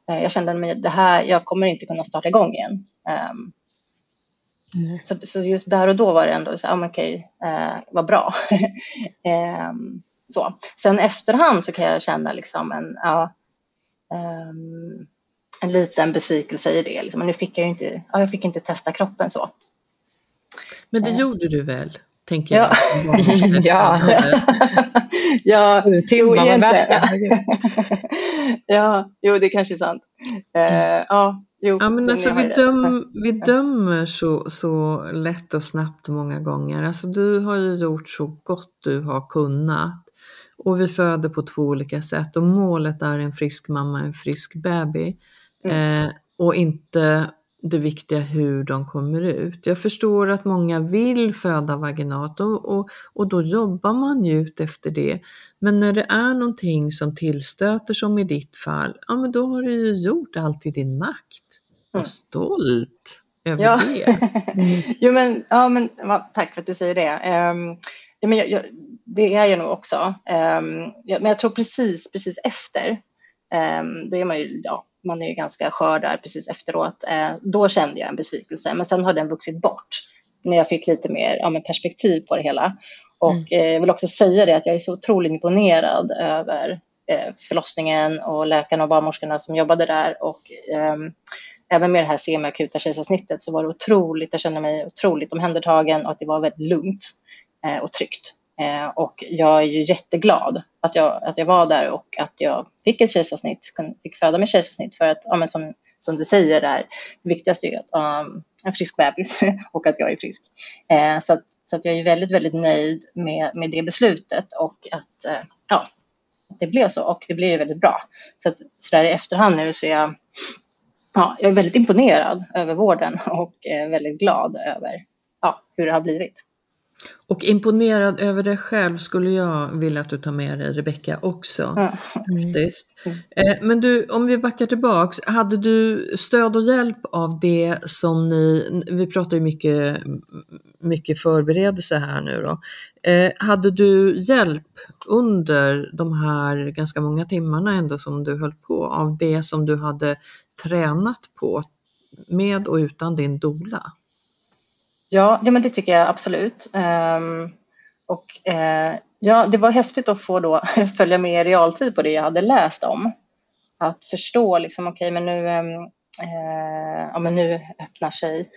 jag kände att det här, jag kommer inte kunna starta igång igen. Um, mm. så, så, just där och då var det ändå så ah, okej, uh, vad bra. um, så. Sen efterhand så kan jag känna liksom en, ja, um, en liten besvikelse i det. Liksom. Men nu fick jag ju inte, ja, jag fick inte testa kroppen så. Men det eh. gjorde du väl? Tänker jag. Ja, ja. ja jo, ja, jo, det kanske är sant. Uh, ja, jo, ja, men alltså, vi, döm, vi dömer så, så lätt och snabbt många gånger. Alltså, du har ju gjort så gott du har kunnat. Och vi föder på två olika sätt och målet är en frisk mamma, en frisk bebis. Mm. Eh, och inte det viktiga hur de kommer ut. Jag förstår att många vill föda vaginat och, och, och då jobbar man ju ut efter det. Men när det är någonting som tillstöter som i ditt fall, ja men då har du ju gjort allt i din makt. Var mm. stolt över ja. det. Jo, men, ja, men, tack för att du säger det. Um, ja, men jag, jag, det är jag nog också. Um, ja, men jag tror precis, precis efter, um, då är man ju ja, man är ju ganska skör där precis efteråt. Eh, då kände jag en besvikelse, men sen har den vuxit bort när jag fick lite mer ja, perspektiv på det hela. Och mm. eh, jag vill också säga det att jag är så otroligt imponerad över eh, förlossningen och läkarna och barnmorskorna som jobbade där. Och ehm, även med det här semiakuta kejsarsnittet så var det otroligt, jag kände mig otroligt omhändertagen och att det var väldigt lugnt eh, och tryggt. Eh, och jag är ju jätteglad att jag, att jag var där och att jag fick ett kejsarsnitt, fick föda med kejsarsnitt för att, ja, men som, som du säger där, det viktigaste är ju att um, en frisk bebis och att jag är frisk. Eh, så att, så att jag är väldigt, väldigt nöjd med, med det beslutet och att eh, ja, det blev så och det blev väldigt bra. Så att så där i efterhand nu så är jag, ja, jag är väldigt imponerad över vården och eh, väldigt glad över ja, hur det har blivit. Och imponerad över dig själv skulle jag vilja att du tar med dig Rebecka också. Ja. Faktiskt. Mm. Eh, men du, om vi backar tillbaks, hade du stöd och hjälp av det som ni, vi pratar ju mycket, mycket förberedelse här nu då. Eh, hade du hjälp under de här ganska många timmarna ändå som du höll på av det som du hade tränat på med och utan din dola? Ja, ja men det tycker jag absolut. Um, och uh, Ja, det var häftigt att få då följa med i realtid på det jag hade läst om. Att förstå liksom, okej, okay, men nu, ehm, eh, ja, men nu öppnar sig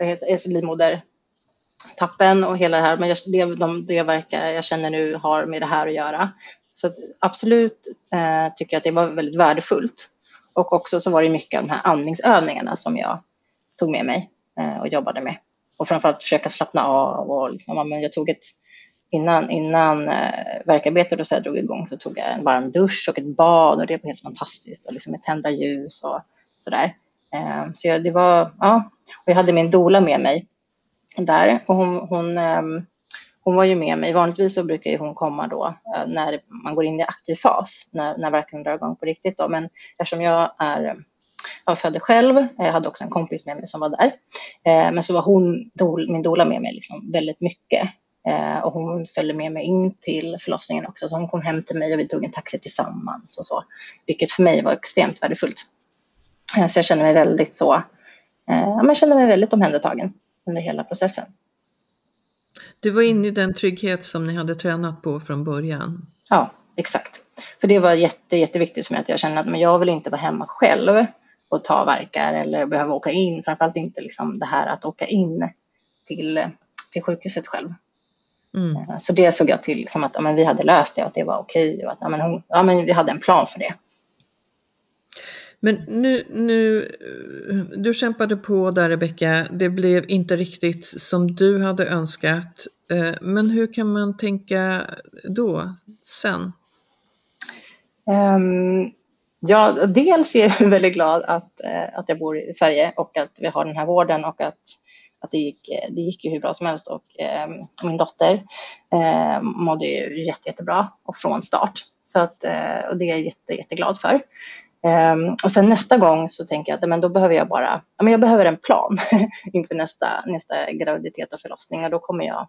alltså livmodertappen och hela det här. Men det, de, det verkar, jag känner nu har med det här att göra. Så att absolut eh, tycker jag att det var väldigt värdefullt. Och också så var det mycket av de här andningsövningarna som jag tog med mig eh, och jobbade med. Och framförallt försöka slappna av och liksom, men jag tog ett innan, innan eh, verkarbetet och så drog igång så tog jag en varm dusch och ett bad och det var helt fantastiskt och liksom med tända ljus och sådär. Eh, så jag, det var, ja, och jag hade min dola med mig där och hon, hon, eh, hon var ju med mig. Vanligtvis så brukar ju hon komma då eh, när man går in i aktiv fas, när, när verken drar igång på riktigt då. Men eftersom jag är jag födde själv, jag hade också en kompis med mig som var där. Eh, men så var hon, min dola med mig liksom väldigt mycket. Eh, och hon följde med mig in till förlossningen också, så hon kom hem till mig och vi tog en taxi tillsammans och så, vilket för mig var extremt värdefullt. Eh, så jag kände mig väldigt så, jag kände mig väldigt omhändertagen under hela processen. Du var inne i den trygghet som ni hade tränat på från början? Ja, exakt. För det var jätte, jätteviktigt för mig att jag kände att men jag vill inte vara hemma själv och ta verkar eller behöva åka in, framförallt inte liksom det här att åka in till, till sjukhuset själv. Mm. Eh, så det såg jag till som att ja, men vi hade löst det och att det var okej och att ja, men hon, ja, men vi hade en plan för det. Men nu, nu, du kämpade på där Rebecka, det blev inte riktigt som du hade önskat. Eh, men hur kan man tänka då, sen? Um, ja, dels är jag väldigt glad att, eh, att jag bor i Sverige och att vi har den här vården och att att det gick, eh, det gick ju hur bra som helst och eh, min dotter eh, mådde ju jätte, jättebra och från start. Så att, eh, och det är jag jätte, jätteglad för. Um, och sen nästa gång så tänker jag att men då behöver jag bara, ja, men jag behöver en plan inför nästa, nästa graviditet och förlossning och då kommer jag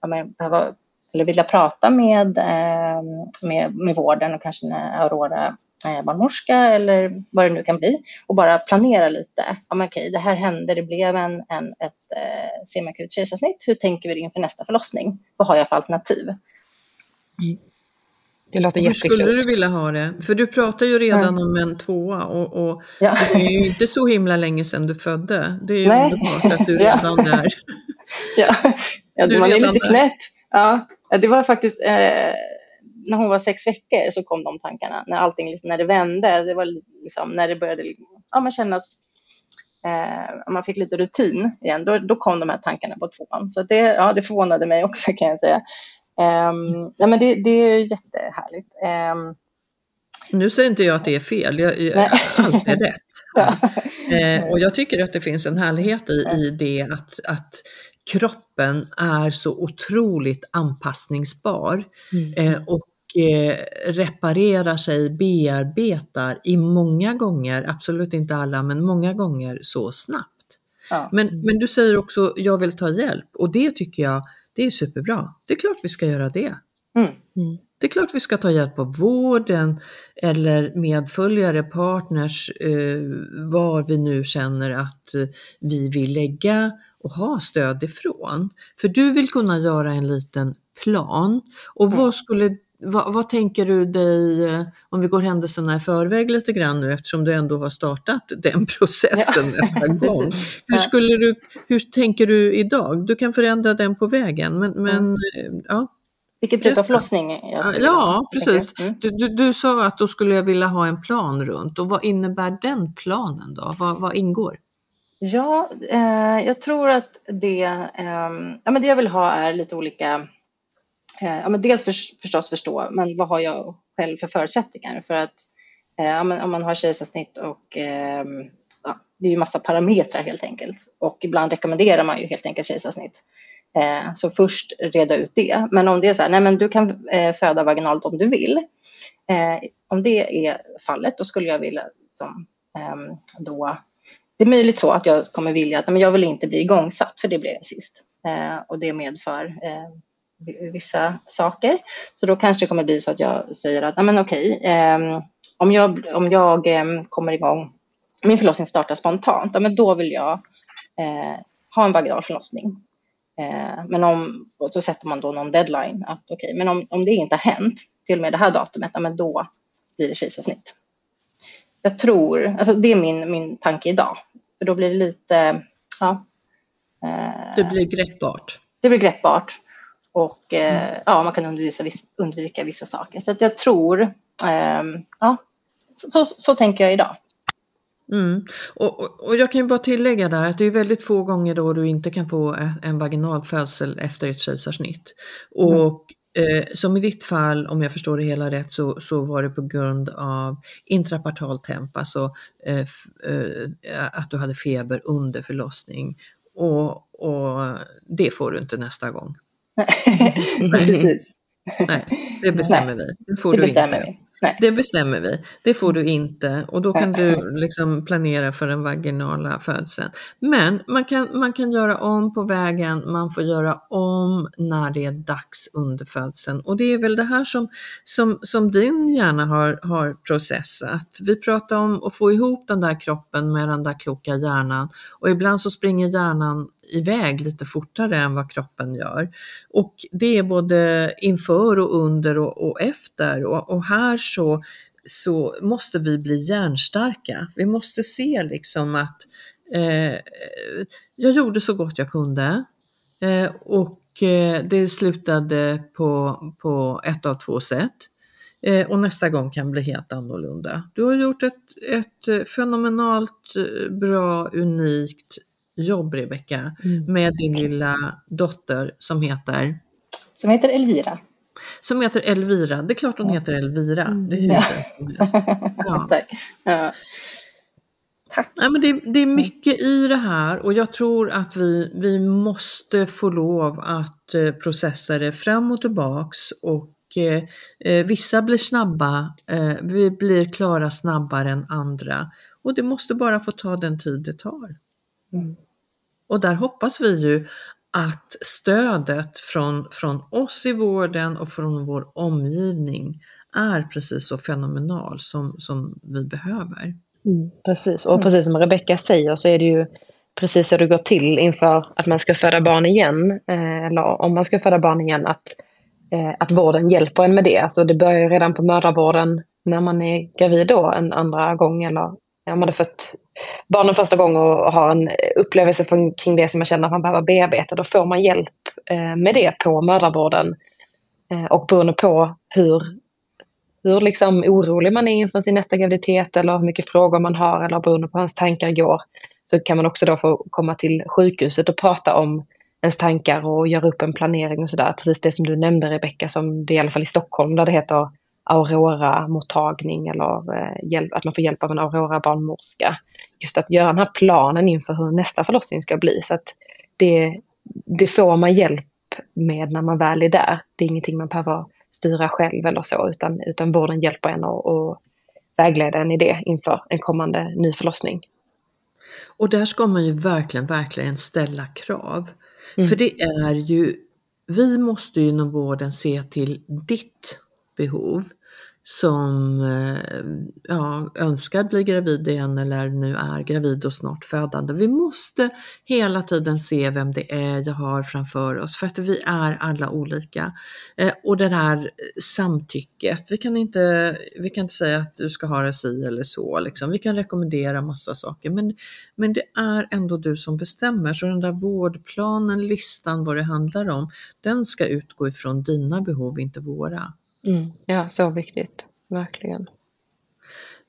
ja, men behöva, eller vilja prata med, eh, med, med vården och kanske när Aurora barnmorska eller vad det nu kan bli och bara planera lite. Ja, men okej, det här hände, det blev en, en, ett eh, semiakut kejsarsnitt. Hur tänker vi inför nästa förlossning? Vad har jag för alternativ? Mm. Det låter Hur skulle du vilja ha det? För du pratar ju redan mm. om en tvåa och, och ja. det är ju inte så himla länge sedan du födde. Det är ju Nej. underbart att du redan är... ja, ja du man är lite knäpp. Ja, det var faktiskt eh, när hon var sex veckor så kom de tankarna. När allting, liksom, när det vände, det var liksom, när det började ja, man kännas, eh, man fick lite rutin igen, då, då kom de här tankarna på tvåan. Så det, ja, det förvånade mig också kan jag säga. Um, ja, men det, det är jättehärligt. Um, nu säger inte jag att det är fel, jag, jag, allt är rätt. Ja. Eh, och jag tycker att det finns en härlighet i, i det att, att kroppen är så otroligt anpassningsbar mm. eh, och reparerar sig, bearbetar i många gånger, absolut inte alla, men många gånger så snabbt. Ja. Men, men du säger också, jag vill ta hjälp och det tycker jag det är superbra. Det är klart vi ska göra det. Mm. Mm. Det är klart vi ska ta hjälp av vården eller medföljare, partners, eh, var vi nu känner att eh, vi vill lägga och ha stöd ifrån. För du vill kunna göra en liten plan. Och mm. vad skulle vad, vad, tänker du dig, eh, om vi går händelserna i förväg lite grann nu eftersom du ändå har startat den processen ja. nästa gång. Hur, skulle du, hur tänker du idag? Du kan förändra den på vägen men, men mm. ja. Vilken typ av förlossning? Ja, precis. Mm. Du, du, du, sa att då skulle jag vilja ha en plan runt och vad innebär den planen då? Vad, vad ingår? Ja, eh, jag tror att det, eh, ja, men det jag vill ha är lite olika Eh, ja, men dels för, förstås förstå, men vad har jag själv för förutsättningar? För att eh, om man har kejsarsnitt och eh, ja, det är ju massa parametrar helt enkelt och ibland rekommenderar man ju helt enkelt kejsarsnitt. Eh, så först reda ut det. Men om det är så här, nej men du kan eh, föda vaginalt om du vill. Eh, om det är fallet, då skulle jag vilja som, ehm, då det är möjligt så att jag kommer vilja att men jag vill inte bli igångsatt, för det blev jag sist. Eh, och det medför eh, vissa saker. Så då kanske det kommer bli så att jag säger att, men okej, eh, om jag, om jag eh, kommer igång, min förlossning startar spontant, ja, men då vill jag eh, ha en vaginal förlossning. Eh, men om, och så sätter man då någon deadline att okej, men om, om det inte har hänt till och med det här datumet, ja, men då blir det kejsarsnitt. Jag tror, alltså det är min, min tanke idag, för då blir det lite, ja. Eh, det blir greppbart. Det blir greppbart och eh, mm. ja, man kan undvika, undvika vissa saker. Så att jag tror, eh, ja, så, så, så tänker jag idag. Mm. Och, och, och, jag kan ju bara tillägga där att det är väldigt få gånger då du inte kan få en vaginal födsel efter ett kejsarsnitt. Och mm. eh, som i ditt fall, om jag förstår det hela rätt, så, så var det på grund av intrapartal temp, alltså eh, eh, att du hade feber under förlossning. Och, och det får du inte nästa gång. Nej, precis. Nej, det bestämmer Nej, vi. Det får det du inte. Vi. Nej. Det bestämmer vi. Det får du inte och då kan du liksom planera för den vaginala födseln. Men man kan, man kan göra om på vägen, man får göra om när det är dags under födseln. Och det är väl det här som, som, som din hjärna har, har processat. Vi pratar om att få ihop den där kroppen med den där kloka hjärnan och ibland så springer hjärnan iväg lite fortare än vad kroppen gör. Och det är både inför och under och, och efter och, och, här så, så måste vi bli hjärnstarka. Vi måste se liksom att eh, jag gjorde så gott jag kunde eh, och eh, det slutade på, på ett av två sätt. Eh, och nästa gång kan bli helt annorlunda. Du har gjort ett, ett fenomenalt eh, bra, unikt jobb Rebecka mm. med din lilla dotter som heter? Som heter Elvira. Som heter Elvira, det är klart hon heter Elvira. Det är hur ja. som helst. Ja. Tack. Ja. Tack. Nej, men det, det, är mycket i det här och jag tror att vi, vi måste få lov att eh, processa det fram och tillbaks och eh, eh, vissa blir snabba, eh, vi blir klara snabbare än andra och det måste bara få ta den tid det tar. Mm. Och där hoppas vi ju att stödet från, från oss i vården och från vår omgivning är precis så fenomenal som, som vi behöver. Mm, precis, och precis som Rebecka säger så är det ju precis så det går till inför att man ska föda barn igen, eh, eller om man ska föda barn igen, att, eh, att vården hjälper en med det. Alltså det börjar ju redan på mödravården när man är gravid då en andra gång eller om man har fött barnen första gången och har en upplevelse kring det som man känner att man behöver bearbeta, då får man hjälp eh, med det på mödravården. Eh, och beroende på hur, hur liksom orolig man är inför sin nästa graviditet eller hur mycket frågor man har eller beroende på hur ens tankar går så kan man också då få komma till sjukhuset och prata om ens tankar och göra upp en planering och sådär. Precis det som du nämnde Rebecka, som det är i alla fall i Stockholm där det heter Aurora-mottagning eller eh, att man får hjälp av en Aurora-barnmorska. Just att göra den här planen inför hur nästa förlossning ska bli. Så att det, det får man hjälp med när man väl är där. Det är ingenting man behöver styra själv eller så, utan, utan vården hjälper en och, och vägleda en i det inför en kommande ny förlossning. Och där ska man ju verkligen, verkligen ställa krav. Mm. För det är ju, vi måste ju inom vården se till ditt behov som eh, ja, önskar bli gravid igen eller nu är gravid och snart födande. Vi måste hela tiden se vem det är jag har framför oss för att vi är alla olika. Eh, och det här samtycket, vi kan, inte, vi kan inte säga att du ska ha det si eller så, liksom. vi kan rekommendera massa saker men, men det är ändå du som bestämmer. Så den där vårdplanen, listan, vad det handlar om, den ska utgå ifrån dina behov, inte våra. Mm. Ja, så viktigt. Verkligen.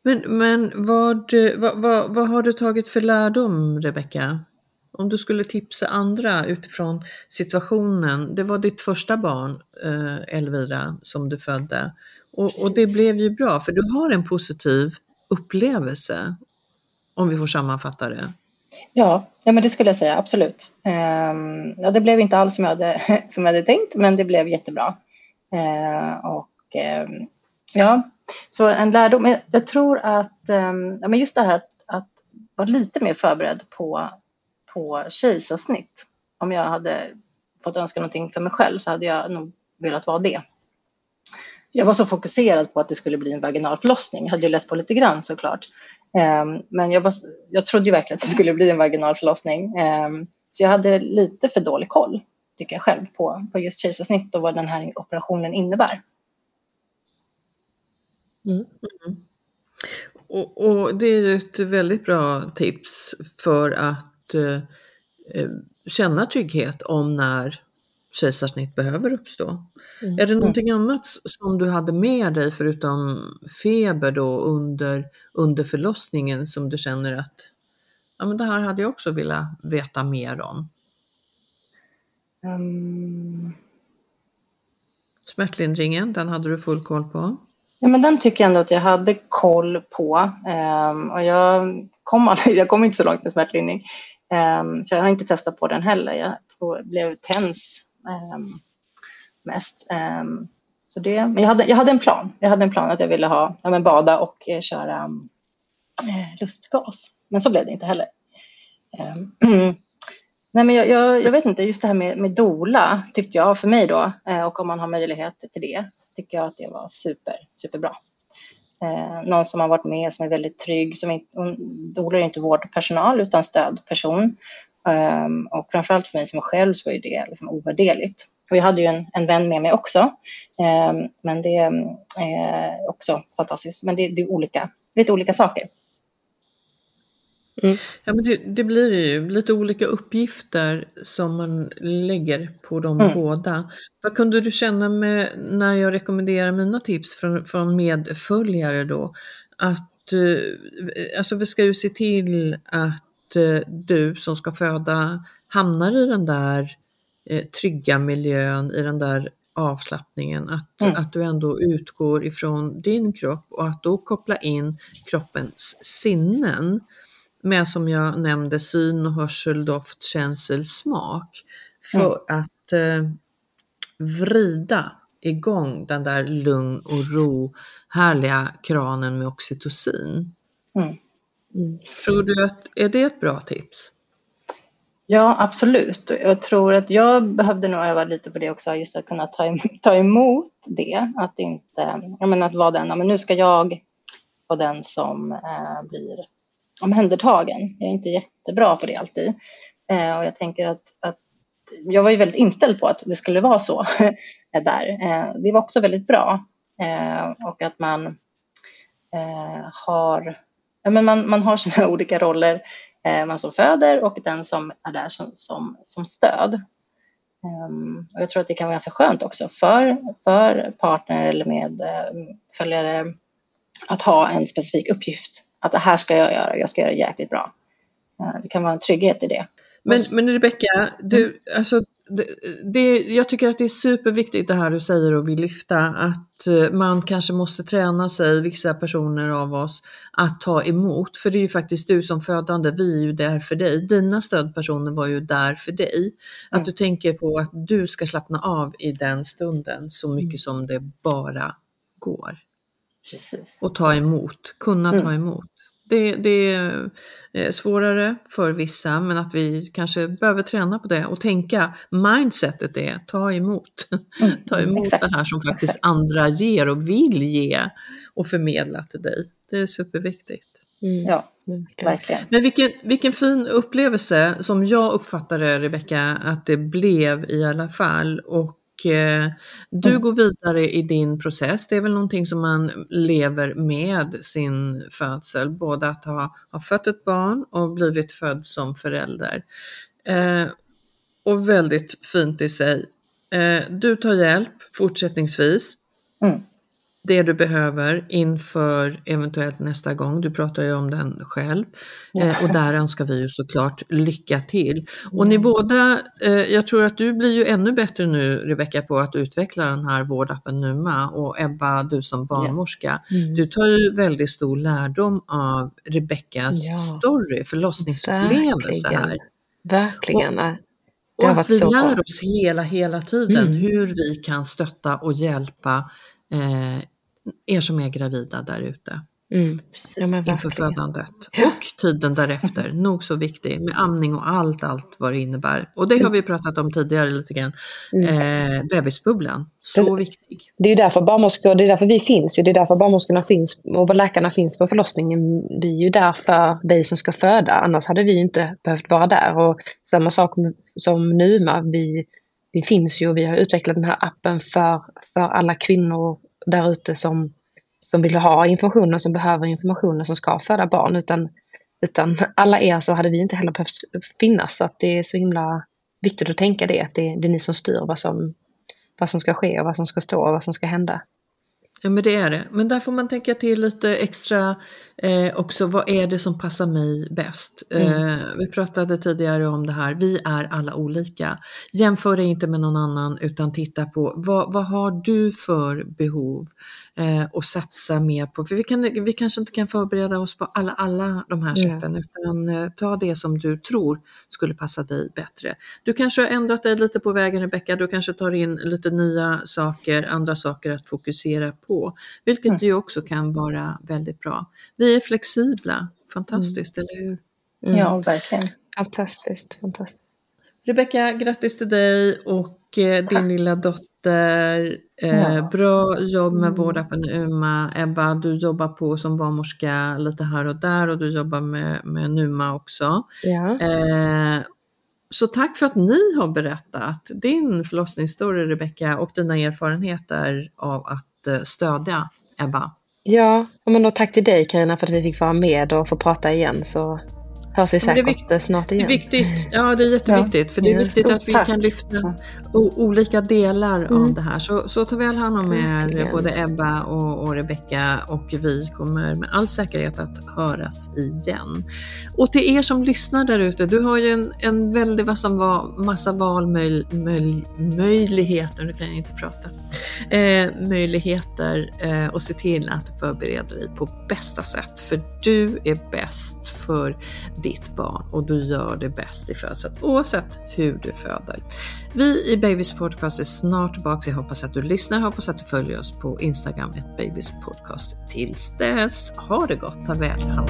Men, men vad, vad, vad, vad har du tagit för lärdom, Rebecka? Om du skulle tipsa andra utifrån situationen. Det var ditt första barn, eh, Elvira, som du födde. Och, och, det blev ju bra, för du har en positiv upplevelse, om vi får sammanfatta det. Ja, ja men det skulle jag säga, absolut. Um, ja, det blev inte alls som jag hade, som jag hade tänkt, men det blev jättebra. Eh, och eh, ja, så en lärdom. Jag tror att ehm, ja, men just det här att, att vara lite mer förberedd på, på kejsarsnitt. Om jag hade fått önska någonting för mig själv så hade jag nog velat vara det. Jag var så fokuserad på att det skulle bli en vaginal förlossning. Jag hade ju läst på lite grann såklart. Ehm, men jag, var, jag trodde ju verkligen att det skulle bli en vaginal förlossning. Ehm, så jag hade lite för dålig koll tycker jag själv, på, på just kejsarsnitt och vad den här operationen innebär. Mm. Mm. Och, och, det är ett väldigt bra tips för att eh, eh känna trygghet om när kejsarsnitt behöver uppstå. Mm. Är det någonting annat som du hade med dig förutom feber då under, under förlossningen som du känner att ja, men det här hade jag också velat veta mer om? Um... Smärtlindringen, den hade du full koll på? Ja, men den tycker jag ändå att jag hade koll på. Um, och jag kom, aldrig, jag kom inte så långt med smärtlindring. Um, så jag har inte testat på den heller. Jag blev tens mest. så det, men jag hade, jag hade en plan. Jag hade en plan att jag ville ha, ja, men bada och eh, köra eh, lustgas. Men så blev det inte heller. Nej, men jag, jag, jag, vet inte, just det här med, med dola tyckte jag för mig då, eh, och om man har möjlighet till det, tycker jag att det var super, superbra. Eh, någon som har varit med, som är väldigt trygg, som inte, dola är inte vårdpersonal utan stödperson. Eh, och framförallt för mig som själv så är det liksom ovärderligt. Och jag hade ju en, en vän med mig också, eh, men det är också fantastiskt. Men det, det är olika, lite olika saker. Mm. Ja, men det, det, blir ju lite olika uppgifter som man lägger på de mm. båda. Vad kunde du känna med när jag rekommenderar mina tips från, från medföljare då? Att eh, alltså vi ska ju se till att eh, du som ska föda hamnar i den där eh, trygga miljön, i den där avslappningen, att, mm. att du ändå utgår ifrån din kropp och att då koppla in kroppens sinnen med som jag nämnde syn, hörsel, doft, känsel, smak. För mm. att eh, vrida igång den där lugn och ro, härliga kranen med oxytocin. Mm. Mm. Tror du att, är det ett bra tips? Ja, absolut. Jag tror att jag behövde nog öva lite på det också, just att kunna ta, ta emot det. Att inte, jag menar att vara den, men nu ska jag vara den som eh, blir omhändertagen. Jag är inte jättebra på det alltid. Eh, och jag tänker att, att jag var ju väldigt inställd på att det skulle vara så eh, där. Eh, det var också väldigt bra. Eh, och att man eh, har, ja, men man, man har sina olika roller. Eh, man som föder och den som är där som, som, som stöd. Um, och jag tror att det kan vara ganska skönt också för, för partner eller med eh, följare att ha en specifik uppgift att det här ska jag göra, jag ska göra det jäkligt bra. Det kan vara en trygghet i det. Men, men Rebecka, du, mm. alltså, det, det, jag tycker att det är superviktigt det här du säger och vill lyfta, att eh, man kanske måste träna sig, vissa personer av oss, att ta emot. För det är ju faktiskt du som födande, vi är ju där för dig. Dina stödpersoner var ju där för dig. Att mm. du tänker på att du ska slappna av i den stunden så mycket mm. som det bara går. Precis. Och ta emot, kunna mm. ta emot. Det, det, är eh, svårare för vissa men att vi kanske behöver träna på det och tänka mindsetet är ta emot. Mm, ta emot exakt. det här som faktiskt exakt. andra ger och vill ge och förmedla till dig. Det är superviktigt. Mm. Ja, verkligen. Men vilken, vilken fin upplevelse som jag uppfattade Rebecka att det blev i alla fall och Eh, du mm. går vidare i din process. Det är väl någonting som man lever med sin födsel, både att ha, ha fött ett barn och blivit född som förälder. Eh, och väldigt fint i sig. Eh, du tar hjälp fortsättningsvis. Mm det du behöver inför eventuellt nästa gång. Du pratar ju om den själv ja. eh, och där önskar vi ju såklart lycka till. Och ni båda, eh, jag tror att du blir ju ännu bättre nu Rebecka på att utveckla den här vårdappen Numa och Ebba, du som barnmorska, ja. mm. du tar ju väldigt stor lärdom av Rebeckas ja. story, förlossningsupplevelse här. Verkligen. Och, och att vi lär oss hela, hela tiden mm. hur vi kan stötta och hjälpa eh, er som är gravida där ute. Mm. Ja, inför födandet och tiden därefter, nog så viktig med amning och allt, allt vad det innebär. Och det har vi pratat om tidigare lite grann. Mm. Eh, bebisbubblan, så det, viktig. Det är därför barnmorskor, det är därför vi finns det är därför barnmorskorna finns och läkarna finns på förlossningen. Vi är ju där för dig som ska föda, annars hade vi inte behövt vara där. Och samma sak som Numa, vi vi finns ju och vi har utvecklat den här appen för, för alla kvinnor där ute som, som vill ha information och som behöver information och som ska föda barn. Utan, utan alla er så hade vi inte heller behövt finnas. Så att det är så himla viktigt att tänka det, att det, det är ni som styr vad som, vad som ska ske och vad som ska stå och vad som ska hända. Ja men det är det. Men där får man tänka till lite extra eh, också, vad är det som passar mig bäst? Mm. Eh, vi pratade tidigare om det här, vi är alla olika. Jämför dig inte med någon annan utan titta på vad, vad har du för behov? eh, och satsa mer på, för vi, kan, vi kanske inte kan förbereda oss på alla, alla de här sätten mm. utan eh, ta det som du tror skulle passa dig bättre. Du kanske har ändrat dig lite på vägen Rebecka, du kanske tar in lite nya saker, andra saker att fokusera på, vilket mm. ju också kan vara väldigt bra. Vi är flexibla, fantastiskt, mm. eller hur? Ja, verkligen. Fantastiskt, fantastiskt. Rebecka, grattis till dig och eh, din lilla dotter. Eh, ja. Bra jobb med mm. vårdappen Uma. Ebba, du jobbar på som barnmorska lite här och där och du jobbar med, med Numa också. Ja. Eh, så tack för att ni har berättat din förlossningshistoria Rebecka och dina erfarenheter av att eh, stödja Ebba. Ja, men då tack till dig Karina för att vi fick vara med och få prata igen. Så hörs vi säkert viktigt, snart igen. Det är viktigt, ja det är jätteviktigt. Ja, för det är viktigt att vi tack. kan lyfta olika delar mm. av det här. Så, så ta väl hand om er, både Ebba och, och Rebecka och vi kommer med all säkerhet att höras igen. Och till er som lyssnar där ute, du har ju en, en väldig massa, massa valmöjligheter, nu kan jag inte prata, eh, möjligheter eh, och se till att du förbereder dig på bästa sätt. För du är bäst för ditt barn och du gör det bäst i födseln oavsett hur du föder. Vi i Babys Podcast är snart tillbaka. Jag hoppas att du lyssnar, hoppas att du följer oss på Instagram, ett Babys Podcast. Tills dess, ha det gott, ta väl hand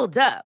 Hold up.